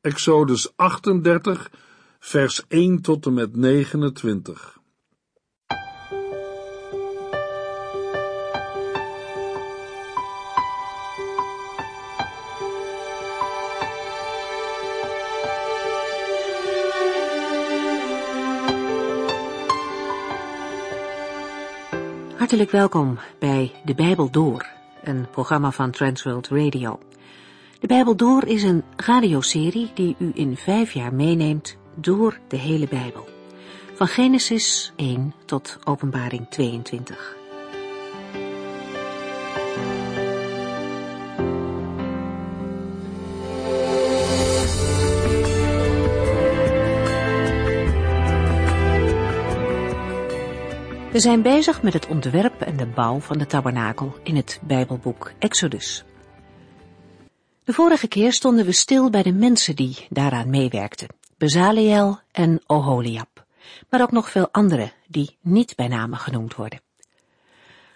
Exodus 38, vers 1 tot en met 29. Hartelijk welkom bij De Bijbel Door, een programma van Transworld Radio. De Bijbel Door is een radioserie die u in vijf jaar meeneemt door de hele Bijbel. Van Genesis 1 tot Openbaring 22. We zijn bezig met het ontwerp en de bouw van de tabernakel in het Bijbelboek Exodus. De vorige keer stonden we stil bij de mensen die daaraan meewerkten, Bezaliel en Oholiab, maar ook nog veel anderen die niet bij name genoemd worden.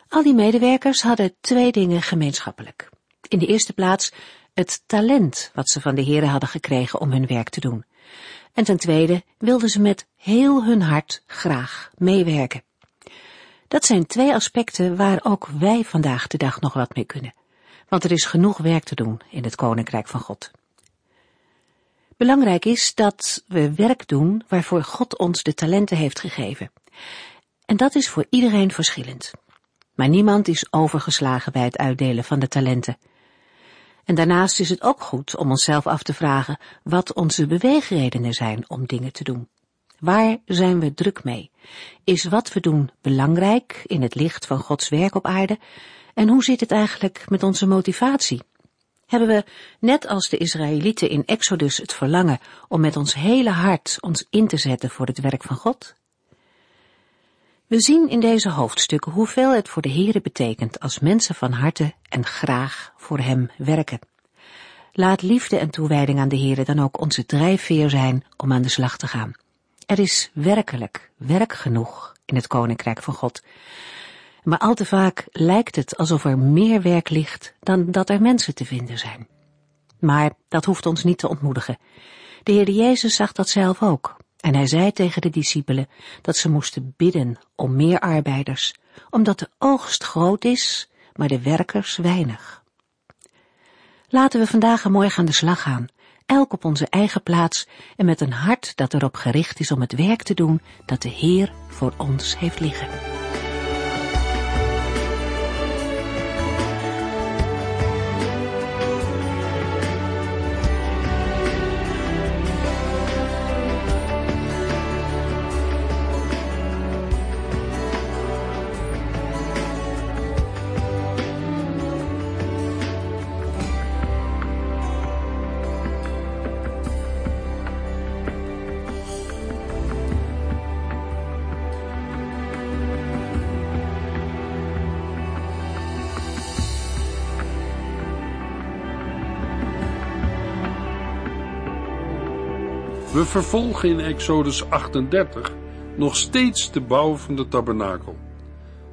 Al die medewerkers hadden twee dingen gemeenschappelijk. In de eerste plaats het talent wat ze van de heren hadden gekregen om hun werk te doen. En ten tweede wilden ze met heel hun hart graag meewerken. Dat zijn twee aspecten waar ook wij vandaag de dag nog wat mee kunnen. Want er is genoeg werk te doen in het Koninkrijk van God. Belangrijk is dat we werk doen waarvoor God ons de talenten heeft gegeven. En dat is voor iedereen verschillend. Maar niemand is overgeslagen bij het uitdelen van de talenten. En daarnaast is het ook goed om onszelf af te vragen wat onze beweegredenen zijn om dingen te doen. Waar zijn we druk mee? Is wat we doen belangrijk in het licht van Gods werk op aarde? En hoe zit het eigenlijk met onze motivatie? Hebben we, net als de Israëlieten in Exodus, het verlangen om met ons hele hart ons in te zetten voor het werk van God? We zien in deze hoofdstukken hoeveel het voor de Here betekent als mensen van harte en graag voor Hem werken. Laat liefde en toewijding aan de Here dan ook onze drijfveer zijn om aan de slag te gaan. Er is werkelijk werk genoeg in het Koninkrijk van God. Maar al te vaak lijkt het alsof er meer werk ligt dan dat er mensen te vinden zijn. Maar dat hoeft ons niet te ontmoedigen. De Heer Jezus zag dat zelf ook. En hij zei tegen de discipelen dat ze moesten bidden om meer arbeiders, omdat de oogst groot is, maar de werkers weinig. Laten we vandaag een mooi aan de slag gaan elk op onze eigen plaats en met een hart dat erop gericht is om het werk te doen dat de Heer voor ons heeft liggen. Vervolgen in Exodus 38 nog steeds de bouw van de tabernakel.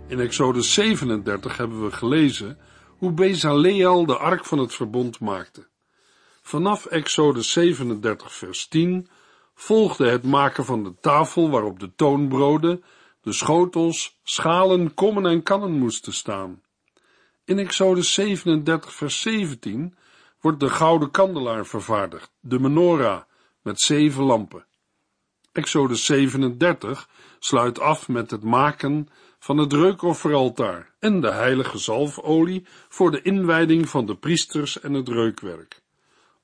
In Exodus 37 hebben we gelezen hoe Bezaleel de ark van het verbond maakte. Vanaf Exodus 37 vers 10 volgde het maken van de tafel waarop de toonbroden, de schotels, schalen, kommen en kannen moesten staan. In Exodus 37 vers 17 wordt de gouden kandelaar vervaardigd, de menorah, met zeven lampen. Exodus 37 sluit af met het maken van het reukofferaltaar en de heilige zalfolie voor de inwijding van de priesters en het reukwerk.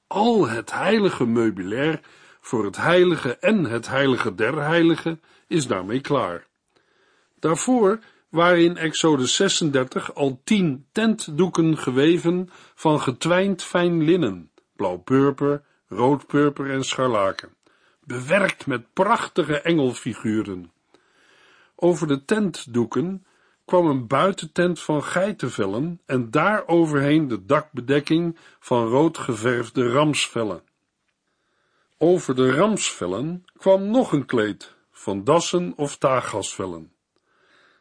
Al het heilige meubilair voor het heilige en het heilige der heiligen is daarmee klaar. Daarvoor waren in Exodus 36 al tien tentdoeken geweven van getwijnd fijn linnen, blauw-purper, roodpurper en scharlaken, bewerkt met prachtige engelfiguren. Over de tentdoeken kwam een buitentent van geitenvellen en daar overheen de dakbedekking van rood geverfde ramsvellen. Over de ramsvellen kwam nog een kleed van dassen of taaggasvellen.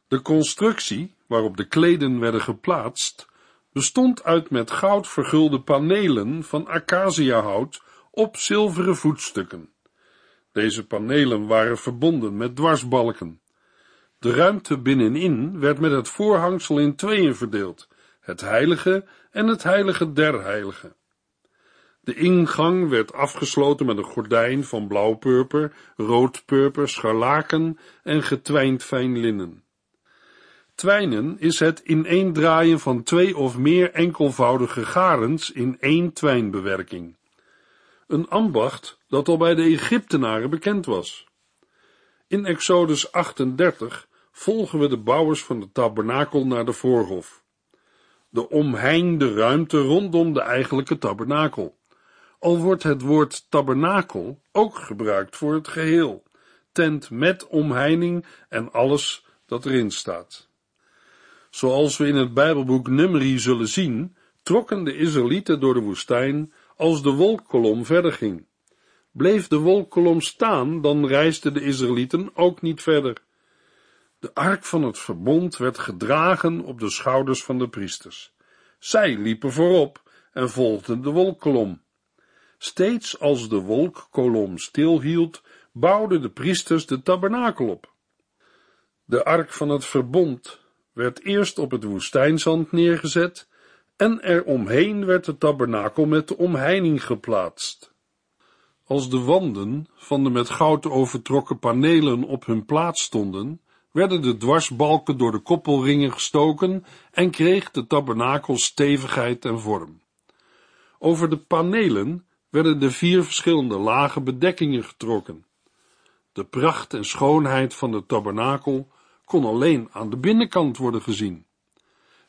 De constructie, waarop de kleden werden geplaatst, bestond uit met goud vergulde panelen van acaciahout op zilveren voetstukken. Deze panelen waren verbonden met dwarsbalken. De ruimte binnenin werd met het voorhangsel in tweeën verdeeld, het heilige en het heilige der heiligen. De ingang werd afgesloten met een gordijn van blauwpurper, roodpurper, scharlaken en getwijnd fijn linnen. Twijnen is het ineendraaien van twee of meer enkelvoudige garens in één twijnbewerking. Een ambacht dat al bij de Egyptenaren bekend was. In Exodus 38 volgen we de bouwers van de tabernakel naar de voorhof. De omheinde ruimte rondom de eigenlijke tabernakel. Al wordt het woord tabernakel ook gebruikt voor het geheel, tent met omheining en alles dat erin staat. Zoals we in het Bijbelboek Numeri zullen zien, trokken de Israëlieten door de woestijn als de wolkkolom verder ging. Bleef de wolkkolom staan, dan reisden de Israëlieten ook niet verder. De ark van het verbond werd gedragen op de schouders van de priesters. Zij liepen voorop en volgden de wolkkolom. Steeds als de wolkkolom stilhield, bouwden de priesters de tabernakel op. De ark van het verbond werd eerst op het woestijnzand neergezet en er omheen werd de tabernakel met de omheining geplaatst. Als de wanden van de met goud overtrokken panelen op hun plaats stonden, werden de dwarsbalken door de koppelringen gestoken en kreeg de tabernakel stevigheid en vorm. Over de panelen werden de vier verschillende lage bedekkingen getrokken. De pracht en schoonheid van de tabernakel kon alleen aan de binnenkant worden gezien.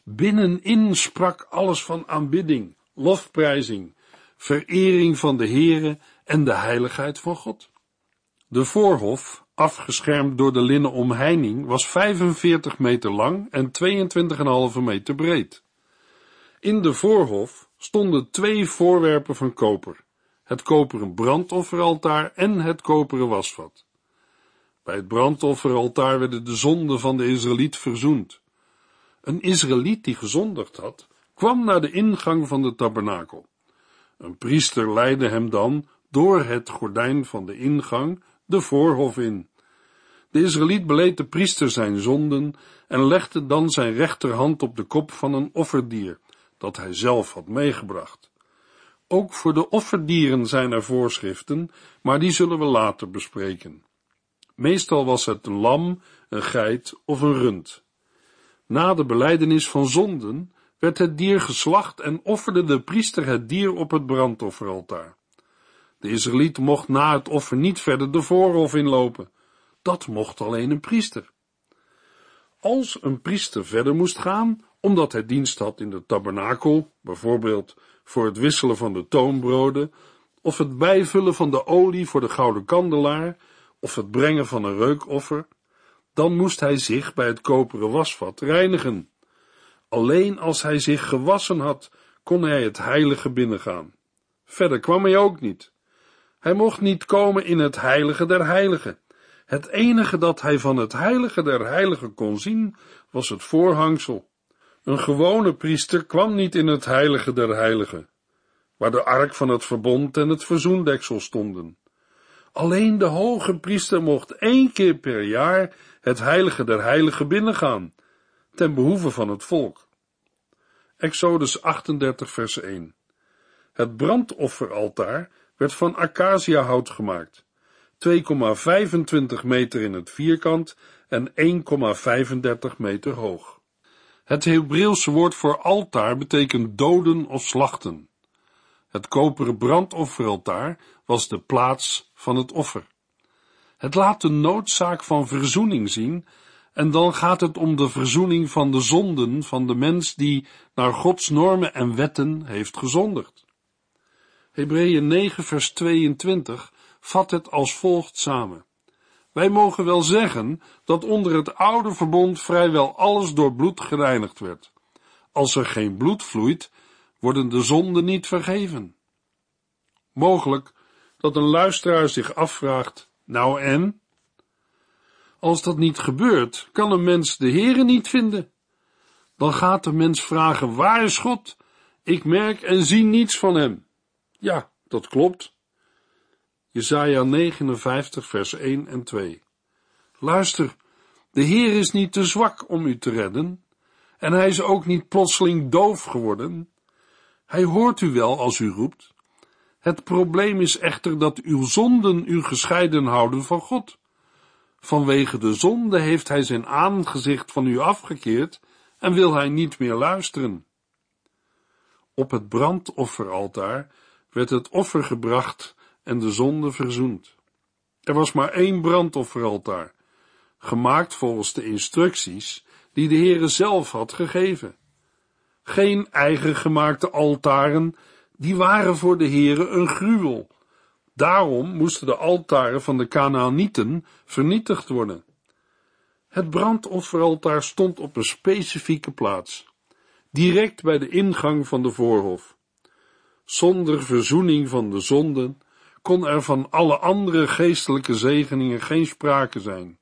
Binnenin sprak alles van aanbidding, lofprijzing, verering van de Heere en de heiligheid van God. De voorhof, afgeschermd door de linnen omheining, was 45 meter lang en 22,5 meter breed. In de voorhof stonden twee voorwerpen van koper, het koperen brandofferaltaar en het koperen wasvat. Bij het brandofferaltaar werden de zonden van de Israëliet verzoend. Een Israëliet die gezondigd had, kwam naar de ingang van de tabernakel. Een priester leidde hem dan door het gordijn van de ingang de voorhof in. De Israëliet beleed de priester zijn zonden en legde dan zijn rechterhand op de kop van een offerdier, dat hij zelf had meegebracht. Ook voor de offerdieren zijn er voorschriften, maar die zullen we later bespreken. Meestal was het een lam, een geit of een rund. Na de beleidenis van zonden werd het dier geslacht en offerde de priester het dier op het brandofferaltaar. De Israëliet mocht na het offer niet verder de voorhof inlopen. Dat mocht alleen een priester. Als een priester verder moest gaan, omdat hij dienst had in de tabernakel, bijvoorbeeld voor het wisselen van de toonbroden, of het bijvullen van de olie voor de gouden kandelaar, of het brengen van een reukoffer, dan moest hij zich bij het koperen wasvat reinigen. Alleen als hij zich gewassen had, kon hij het heilige binnengaan. Verder kwam hij ook niet. Hij mocht niet komen in het heilige der heiligen. Het enige dat hij van het heilige der heiligen kon zien, was het voorhangsel. Een gewone priester kwam niet in het heilige der heiligen, waar de ark van het verbond en het verzoendeksel stonden. Alleen de hoge priester mocht één keer per jaar het heilige der heiligen binnengaan, ten behoeve van het volk. Exodus 38 vers 1 Het brandofferaltaar werd van acaciahout gemaakt, 2,25 meter in het vierkant en 1,35 meter hoog. Het Hebreeuwse woord voor altaar betekent doden of slachten. Het koperen brandofferaltaar was de plaats van het offer. Het laat de noodzaak van verzoening zien, en dan gaat het om de verzoening van de zonden van de mens die naar Gods normen en wetten heeft gezondigd. Hebreeën 9 vers 22 vat het als volgt samen. Wij mogen wel zeggen dat onder het oude verbond vrijwel alles door bloed gereinigd werd. Als er geen bloed vloeit, worden de zonden niet vergeven. Mogelijk dat een luisteraar zich afvraagt, nou en? Als dat niet gebeurt, kan een mens de Heere niet vinden. Dan gaat de mens vragen, waar is God? Ik merk en zie niets van hem. Ja, dat klopt. Jesaja 59 vers 1 en 2. Luister, de Heer is niet te zwak om u te redden, en hij is ook niet plotseling doof geworden. Hij hoort u wel als u roept. Het probleem is echter dat uw zonden u gescheiden houden van God. Vanwege de zonde heeft hij zijn aangezicht van u afgekeerd en wil hij niet meer luisteren. Op het brandofferaltaar werd het offer gebracht en de zonde verzoend. Er was maar één brandofferaltaar, gemaakt volgens de instructies die de Heere zelf had gegeven. Geen eigen gemaakte altaren, die waren voor de Heere een gruwel. Daarom moesten de altaren van de Canaanieten vernietigd worden. Het brandofferaltaar stond op een specifieke plaats, direct bij de ingang van de voorhof. Zonder verzoening van de zonden kon er van alle andere geestelijke zegeningen geen sprake zijn.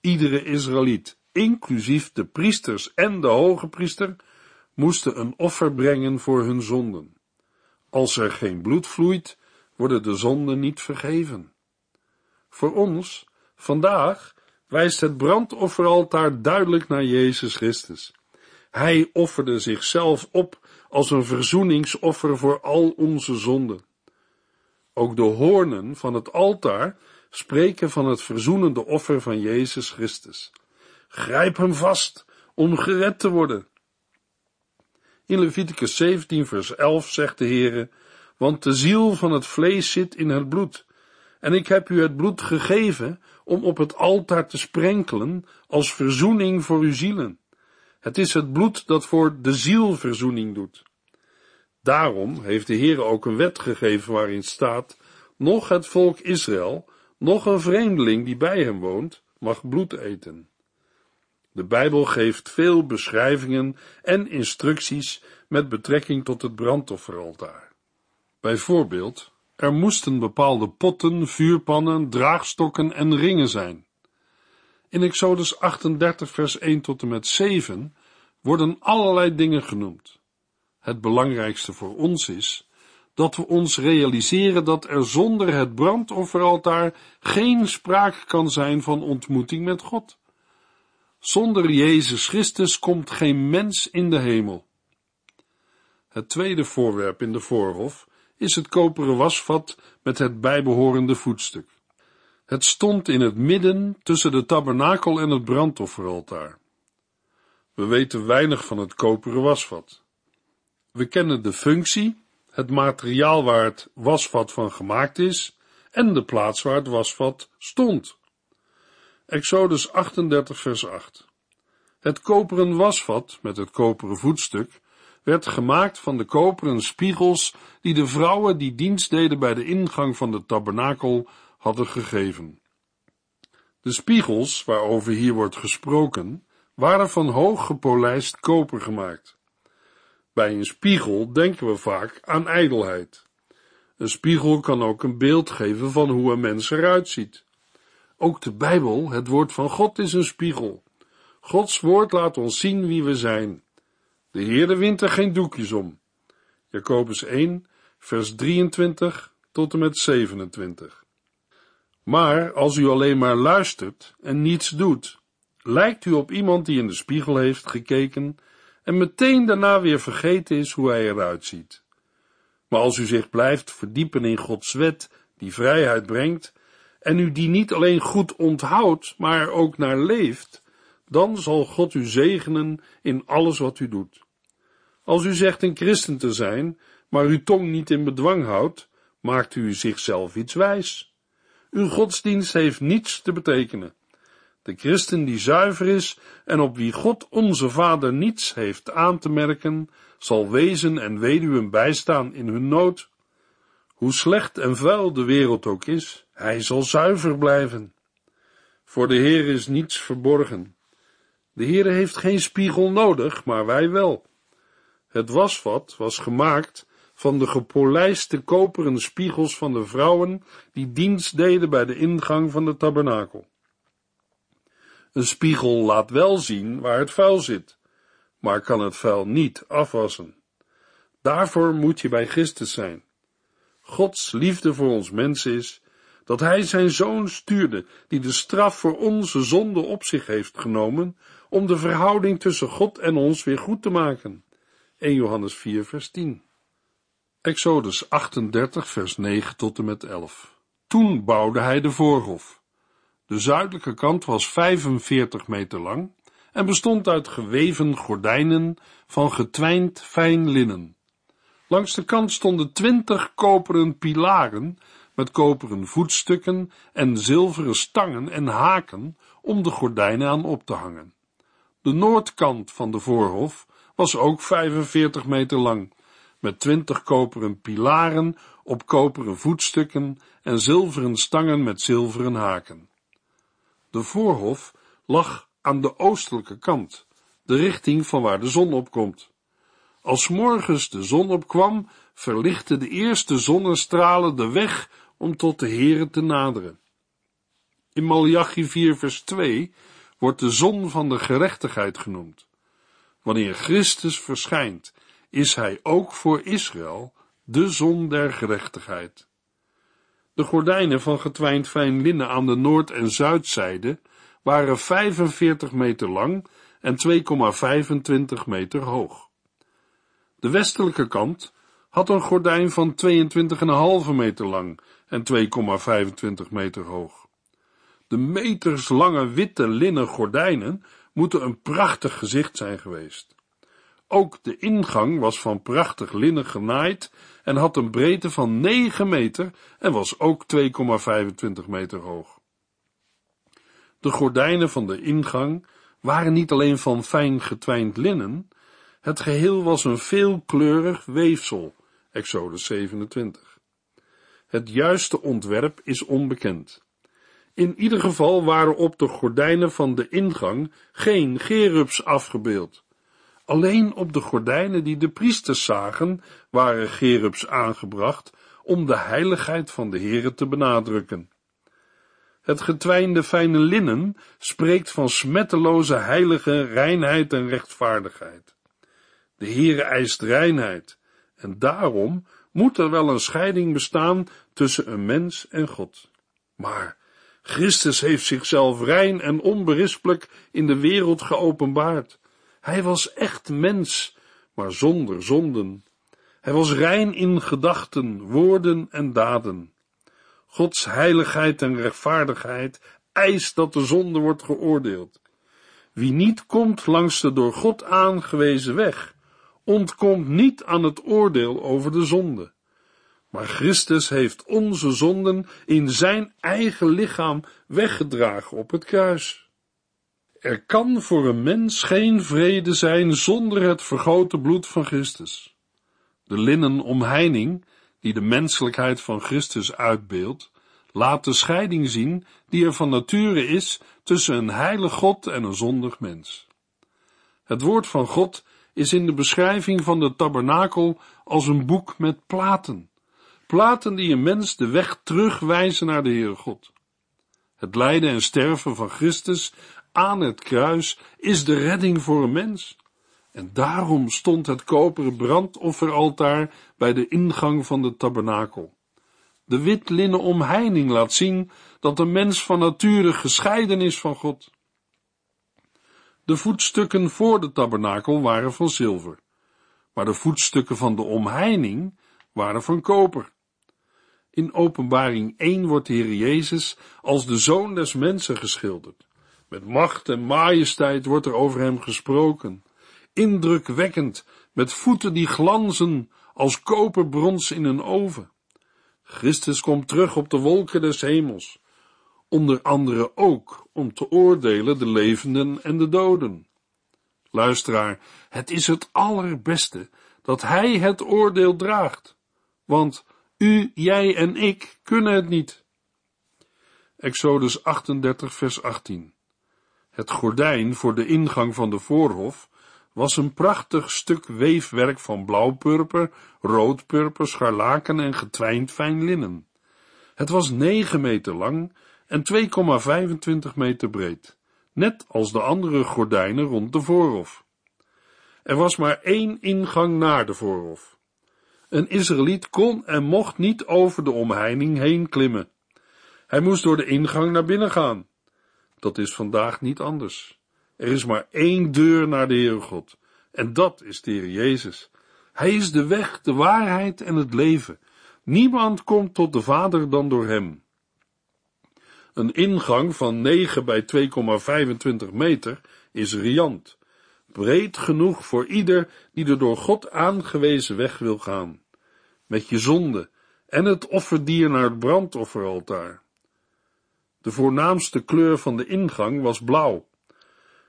Iedere Israëliet, inclusief de priesters en de hoge priester, moesten een offer brengen voor hun zonden. Als er geen bloed vloeit, worden de zonden niet vergeven. Voor ons, vandaag, wijst het brandofferaltaar duidelijk naar Jezus Christus. Hij offerde zichzelf op als een verzoeningsoffer voor al onze zonden. Ook de hoornen van het altaar spreken van het verzoenende offer van Jezus Christus. Grijp hem vast om gered te worden. In Leviticus 17 vers 11 zegt de Heere, want de ziel van het vlees zit in het bloed, en ik heb u het bloed gegeven om op het altaar te sprenkelen als verzoening voor uw zielen. Het is het bloed dat voor de ziel verzoening doet. Daarom heeft de Heer ook een wet gegeven waarin staat, nog het volk Israël, nog een vreemdeling die bij hem woont, mag bloed eten. De Bijbel geeft veel beschrijvingen en instructies met betrekking tot het brandofferaltaar. Bijvoorbeeld, er moesten bepaalde potten, vuurpannen, draagstokken en ringen zijn. In Exodus 38 vers 1 tot en met 7 worden allerlei dingen genoemd. Het belangrijkste voor ons is dat we ons realiseren dat er zonder het brandofferaltaar geen sprake kan zijn van ontmoeting met God. Zonder Jezus Christus komt geen mens in de hemel. Het tweede voorwerp in de voorhof is het koperen wasvat met het bijbehorende voetstuk. Het stond in het midden tussen de tabernakel en het brandofferaltaar. We weten weinig van het koperen wasvat. We kennen de functie, het materiaal waar het wasvat van gemaakt is en de plaats waar het wasvat stond. Exodus 38 vers 8 Het koperen wasvat met het koperen voetstuk werd gemaakt van de koperen spiegels die de vrouwen die dienst deden bij de ingang van de tabernakel hadden gegeven. De spiegels, waarover hier wordt gesproken, waren van hoog gepolijst koper gemaakt. Bij een spiegel denken we vaak aan ijdelheid. Een spiegel kan ook een beeld geven van hoe een mens eruit ziet. Ook de Bijbel, het woord van God, is een spiegel. Gods woord laat ons zien wie we zijn. De Heerde wint er geen doekjes om. Jacobus 1, vers 23 tot en met 27. Maar als u alleen maar luistert en niets doet, lijkt u op iemand die in de spiegel heeft gekeken en meteen daarna weer vergeten is hoe hij eruit ziet. Maar als u zich blijft verdiepen in Gods wet, die vrijheid brengt, en u die niet alleen goed onthoudt, maar ook naar leeft, dan zal God u zegenen in alles wat u doet. Als u zegt een christen te zijn, maar uw tong niet in bedwang houdt, maakt u zichzelf iets wijs. Uw godsdienst heeft niets te betekenen. De christen die zuiver is en op wie God onze Vader niets heeft aan te merken, zal wezen en weduwen bijstaan in hun nood. Hoe slecht en vuil de wereld ook is, hij zal zuiver blijven. Voor de Heer is niets verborgen. De Heer heeft geen spiegel nodig, maar wij wel. Het wasvat was gemaakt van de gepolijste koperen spiegels van de vrouwen die dienst deden bij de ingang van de tabernakel. Een spiegel laat wel zien waar het vuil zit, maar kan het vuil niet afwassen. Daarvoor moet je bij Christus zijn. Gods liefde voor ons mens is, dat Hij zijn Zoon stuurde, die de straf voor onze zonde op zich heeft genomen, om de verhouding tussen God en ons weer goed te maken. 1 Johannes 4, vers 10. Exodus 38, vers 9 tot en met 11. Toen bouwde hij de voorhof. De zuidelijke kant was 45 meter lang en bestond uit geweven gordijnen van getwijnd fijn linnen. Langs de kant stonden twintig koperen pilaren met koperen voetstukken en zilveren stangen en haken om de gordijnen aan op te hangen. De noordkant van de voorhof was ook 45 meter lang, met twintig koperen pilaren op koperen voetstukken en zilveren stangen met zilveren haken. De voorhof lag aan de oostelijke kant, de richting van waar de zon opkomt. Als morgens de zon opkwam, verlichtten de eerste zonnestralen de weg om tot de Here te naderen. In Malachi 4 vers 2 wordt de zon van de gerechtigheid genoemd. Wanneer Christus verschijnt, is hij ook voor Israël de zon der gerechtigheid. De gordijnen van getwijnd fijn linnen aan de noord- en zuidzijde waren 45 meter lang en 2,25 meter hoog. De westelijke kant had een gordijn van 22,5 meter lang en 2,25 meter hoog. De meterslange witte linnen gordijnen moeten een prachtig gezicht zijn geweest. Ook de ingang was van prachtig linnen genaaid en had een breedte van 9 meter en was ook 2,25 meter hoog. De gordijnen van de ingang waren niet alleen van fijn getwijnd linnen, het geheel was een veelkleurig weefsel, Exodus 27. Het juiste ontwerp is onbekend. In ieder geval waren op de gordijnen van de ingang geen gerubs afgebeeld. Alleen op de gordijnen die de priesters zagen, waren gerubs aangebracht om de heiligheid van de Here te benadrukken. Het getwijnde fijne linnen spreekt van smetteloze heilige reinheid en rechtvaardigheid. De Heere eist reinheid, en daarom moet er wel een scheiding bestaan tussen een mens en God. Maar Christus heeft zichzelf rein en onberispelijk in de wereld geopenbaard. Hij was echt mens, maar zonder zonden. Hij was rein in gedachten, woorden en daden. Gods heiligheid en rechtvaardigheid eist dat de zonde wordt geoordeeld. Wie niet komt langs de door God aangewezen weg, ontkomt niet aan het oordeel over de zonde. Maar Christus heeft onze zonden in zijn eigen lichaam weggedragen op het kruis. Er kan voor een mens geen vrede zijn zonder het vergoten bloed van Christus. De linnen omheining, die de menselijkheid van Christus uitbeeldt, laat de scheiding zien die er van nature is tussen een heilig God en een zondig mens. Het woord van God is in de beschrijving van de tabernakel als een boek met platen. Platen die een mens de weg terugwijzen naar de Heere God. Het lijden en sterven van Christus aan het kruis is de redding voor een mens. En daarom stond het koperen brandofferaltaar bij de ingang van de tabernakel. De wit linnen omheining laat zien dat de mens van nature gescheiden is van God. De voetstukken voor de tabernakel waren van zilver, maar de voetstukken van de omheining waren van koper. In openbaring 1 wordt de Heer Jezus als de Zoon des Mensen geschilderd. Met macht en majesteit wordt er over hem gesproken. Indrukwekkend, met voeten die glanzen als koperbrons in een oven. Christus komt terug op de wolken des hemels, onder andere ook om te oordelen de levenden en de doden. Luisteraar, het is het allerbeste dat Hij het oordeel draagt, want u, jij en ik kunnen het niet. Exodus 38, vers 18. Het gordijn voor de ingang van de voorhof was een prachtig stuk weefwerk van blauwpurper, roodpurper, scharlaken en getwijnd fijn linnen. Het was 9 meter lang en 2,25 meter breed, net als de andere gordijnen rond de voorhof. Er was maar één ingang naar de voorhof. Een Israëliet kon en mocht niet over de omheining heen klimmen. Hij moest door de ingang naar binnen gaan. Dat is vandaag niet anders. Er is maar één deur naar de Heere God, en dat is de Heer Jezus. Hij is de weg, de waarheid en het leven. Niemand komt tot de Vader dan door hem. Een ingang van 9 bij 2,25 meter is riant, breed genoeg voor ieder die de door God aangewezen weg wil gaan, met je zonde en het offerdier naar het brandofferaltaar. De voornaamste kleur van de ingang was blauw.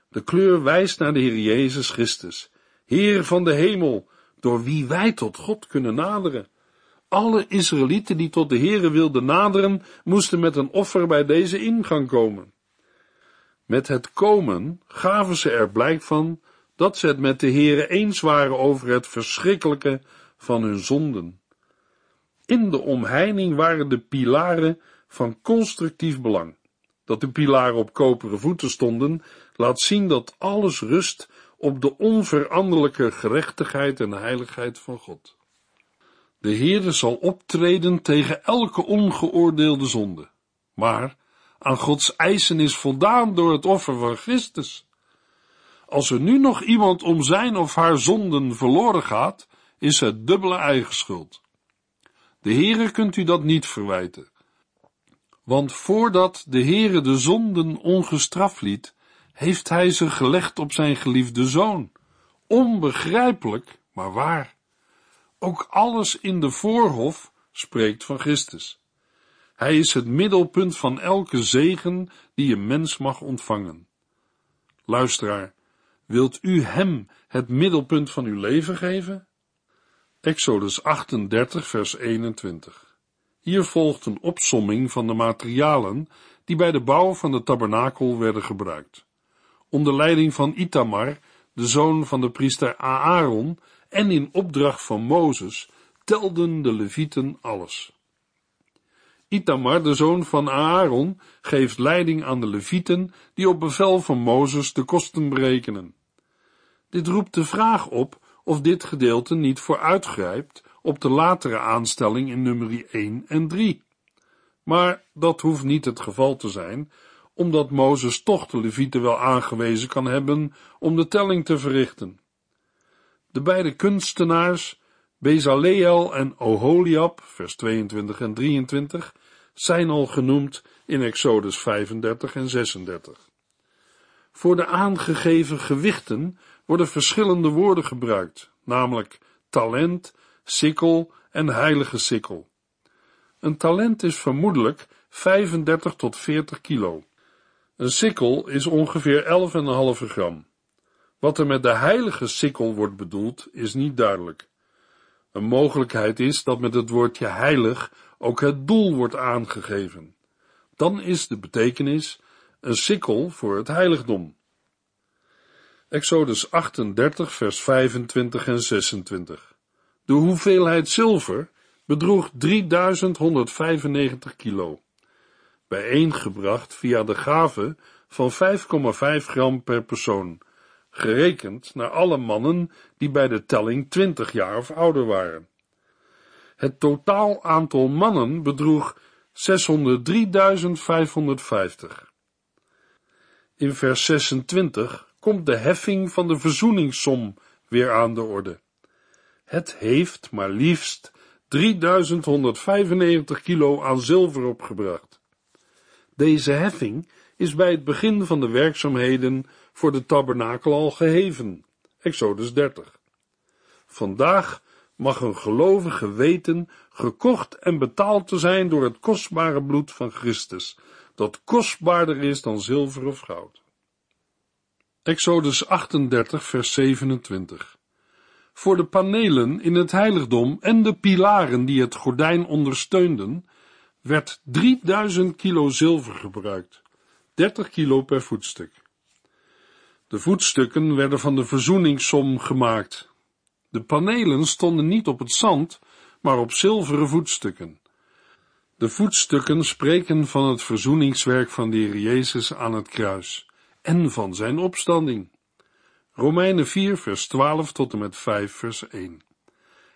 De kleur wijst naar de Heer Jezus Christus, Heer van de hemel, door wie wij tot God kunnen naderen. Alle Israëlieten die tot de Heere wilden naderen, moesten met een offer bij deze ingang komen. Met het komen gaven ze er blijk van dat ze het met de Heere eens waren over het verschrikkelijke van hun zonden. In de omheining waren de pilaren van constructief belang. Dat de pilaren op koperen voeten stonden, laat zien dat alles rust op de onveranderlijke gerechtigheid en heiligheid van God. De Heere zal optreden tegen elke ongeoordeelde zonde, maar aan Gods eisen is voldaan door het offer van Christus. Als er nu nog iemand om zijn of haar zonden verloren gaat, is het dubbele eigen schuld. De Heere kunt u dat niet verwijten. Want voordat de Heere de zonden ongestraft liet, heeft hij ze gelegd op zijn geliefde zoon. Onbegrijpelijk, maar waar. Ook alles in de voorhof spreekt van Christus. Hij is het middelpunt van elke zegen die een mens mag ontvangen. Luisteraar, wilt u hem het middelpunt van uw leven geven? Exodus 38, vers 21. Hier volgt een opsomming van de materialen die bij de bouw van de tabernakel werden gebruikt. Onder leiding van Itamar, de zoon van de priester Aaron, en in opdracht van Mozes, telden de levieten alles. Itamar, de zoon van Aaron, geeft leiding aan de levieten die op bevel van Mozes de kosten berekenen. Dit roept de vraag op of dit gedeelte niet vooruitgrijpt op de latere aanstelling in nummer 1 en 3. Maar dat hoeft niet het geval te zijn, omdat Mozes toch de levieten wel aangewezen kan hebben om de telling te verrichten. De beide kunstenaars, Bezaleel en Oholiab, vers 22 en 23, zijn al genoemd in Exodus 35 en 36. Voor de aangegeven gewichten worden verschillende woorden gebruikt, namelijk talent, sikkel en heilige sikkel. Een talent is vermoedelijk 35 tot 40 kilo. Een sikkel is ongeveer 11,5 gram. Wat er met de heilige sikkel wordt bedoeld, is niet duidelijk. Een mogelijkheid is dat met het woordje heilig ook het doel wordt aangegeven. Dan is de betekenis een sikkel voor het heiligdom. Exodus 38, vers 25 en 26. De hoeveelheid zilver bedroeg 3195 kilo, bijeengebracht via de gave van 5,5 gram per persoon gerekend naar alle mannen die bij de telling twintig jaar of ouder waren. Het totaal aantal mannen bedroeg 603.550. In vers 26 komt de heffing van de verzoeningssom weer aan de orde. Het heeft maar liefst 3195 kilo aan zilver opgebracht. Deze heffing is bij het begin van de werkzaamheden voor de tabernakel al geheven. Exodus 30. Vandaag mag een gelovige weten gekocht en betaald te zijn door het kostbare bloed van Christus, dat kostbaarder is dan zilver of goud. Exodus 38, vers 27. Voor de panelen in het heiligdom en de pilaren die het gordijn ondersteunden, werd 3000 kilo zilver gebruikt, 30 kilo per voetstuk. De voetstukken werden van de verzoeningssom gemaakt. De panelen stonden niet op het zand, maar op zilveren voetstukken. De voetstukken spreken van het verzoeningswerk van de Heer Jezus aan het kruis en van zijn opstanding. Romeinen 4 vers 12 tot en met 5 vers 1.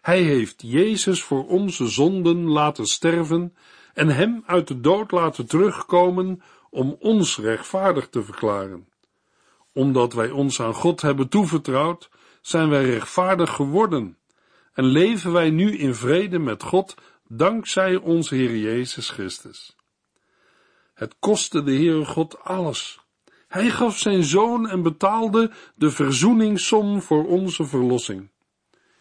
Hij heeft Jezus voor onze zonden laten sterven en hem uit de dood laten terugkomen om ons rechtvaardig te verklaren. Omdat wij ons aan God hebben toevertrouwd, zijn wij rechtvaardig geworden en leven wij nu in vrede met God dankzij onze Heer Jezus Christus. Het kostte de Heere God alles. Hij gaf zijn zoon en betaalde de verzoeningssom voor onze verlossing.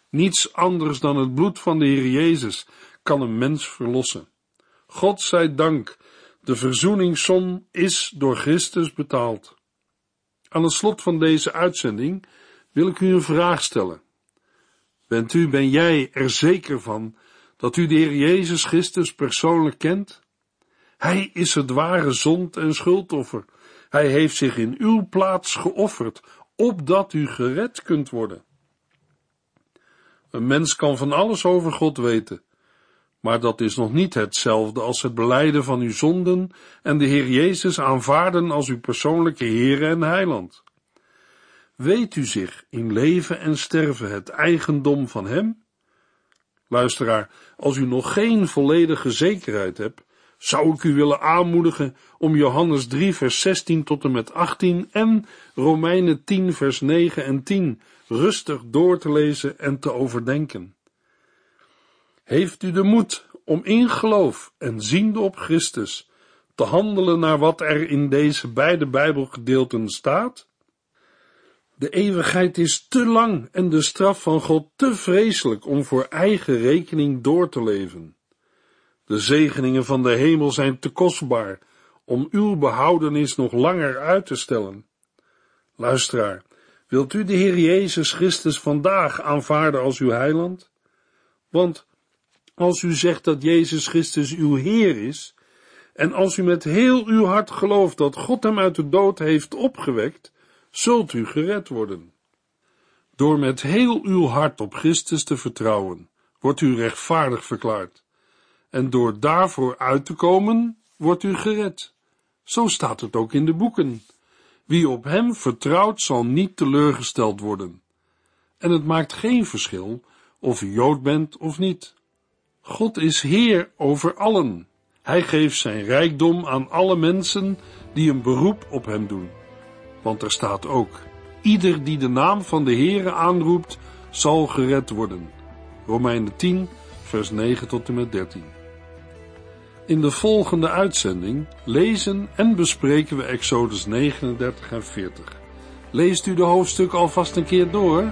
Niets anders dan het bloed van de Heer Jezus kan een mens verlossen. God zij dank, de verzoeningssom is door Christus betaald. Aan het slot van deze uitzending wil ik u een vraag stellen. Bent u, ben jij er zeker van dat u de Heer Jezus Christus persoonlijk kent? Hij is het ware zond- en schuldoffer. Hij heeft zich in uw plaats geofferd, opdat u gered kunt worden. Een mens kan van alles over God weten, maar dat is nog niet hetzelfde als het beleiden van uw zonden en de Heer Jezus aanvaarden als uw persoonlijke Heer en Heiland. Weet u zich in leven en sterven het eigendom van Hem? Luisteraar, als u nog geen volledige zekerheid hebt, zou ik u willen aanmoedigen om Johannes 3 vers 16 tot en met 18 en Romeinen 10 vers 9 en 10 rustig door te lezen en te overdenken. Heeft u de moed om in geloof en ziende op Christus te handelen naar wat er in deze beide Bijbelgedeelten staat? De eeuwigheid is te lang en de straf van God te vreselijk om voor eigen rekening door te leven. De zegeningen van de hemel zijn te kostbaar om uw behoudenis nog langer uit te stellen. Luisteraar, wilt u de Heer Jezus Christus vandaag aanvaarden als uw heiland? Want als u zegt dat Jezus Christus uw Heer is, en als u met heel uw hart gelooft dat God hem uit de dood heeft opgewekt, zult u gered worden. Door met heel uw hart op Christus te vertrouwen, wordt u rechtvaardig verklaard. En door daarvoor uit te komen, wordt u gered. Zo staat het ook in de boeken. Wie op hem vertrouwt, zal niet teleurgesteld worden. En het maakt geen verschil of u Jood bent of niet. God is Heer over allen. Hij geeft zijn rijkdom aan alle mensen die een beroep op hem doen. Want er staat ook, ieder die de naam van de Heere aanroept, zal gered worden. Romeinen 10, vers 9 tot en met 13. In de volgende uitzending lezen en bespreken we Exodus 39 en 40. Leest u de hoofdstuk alvast een keer door?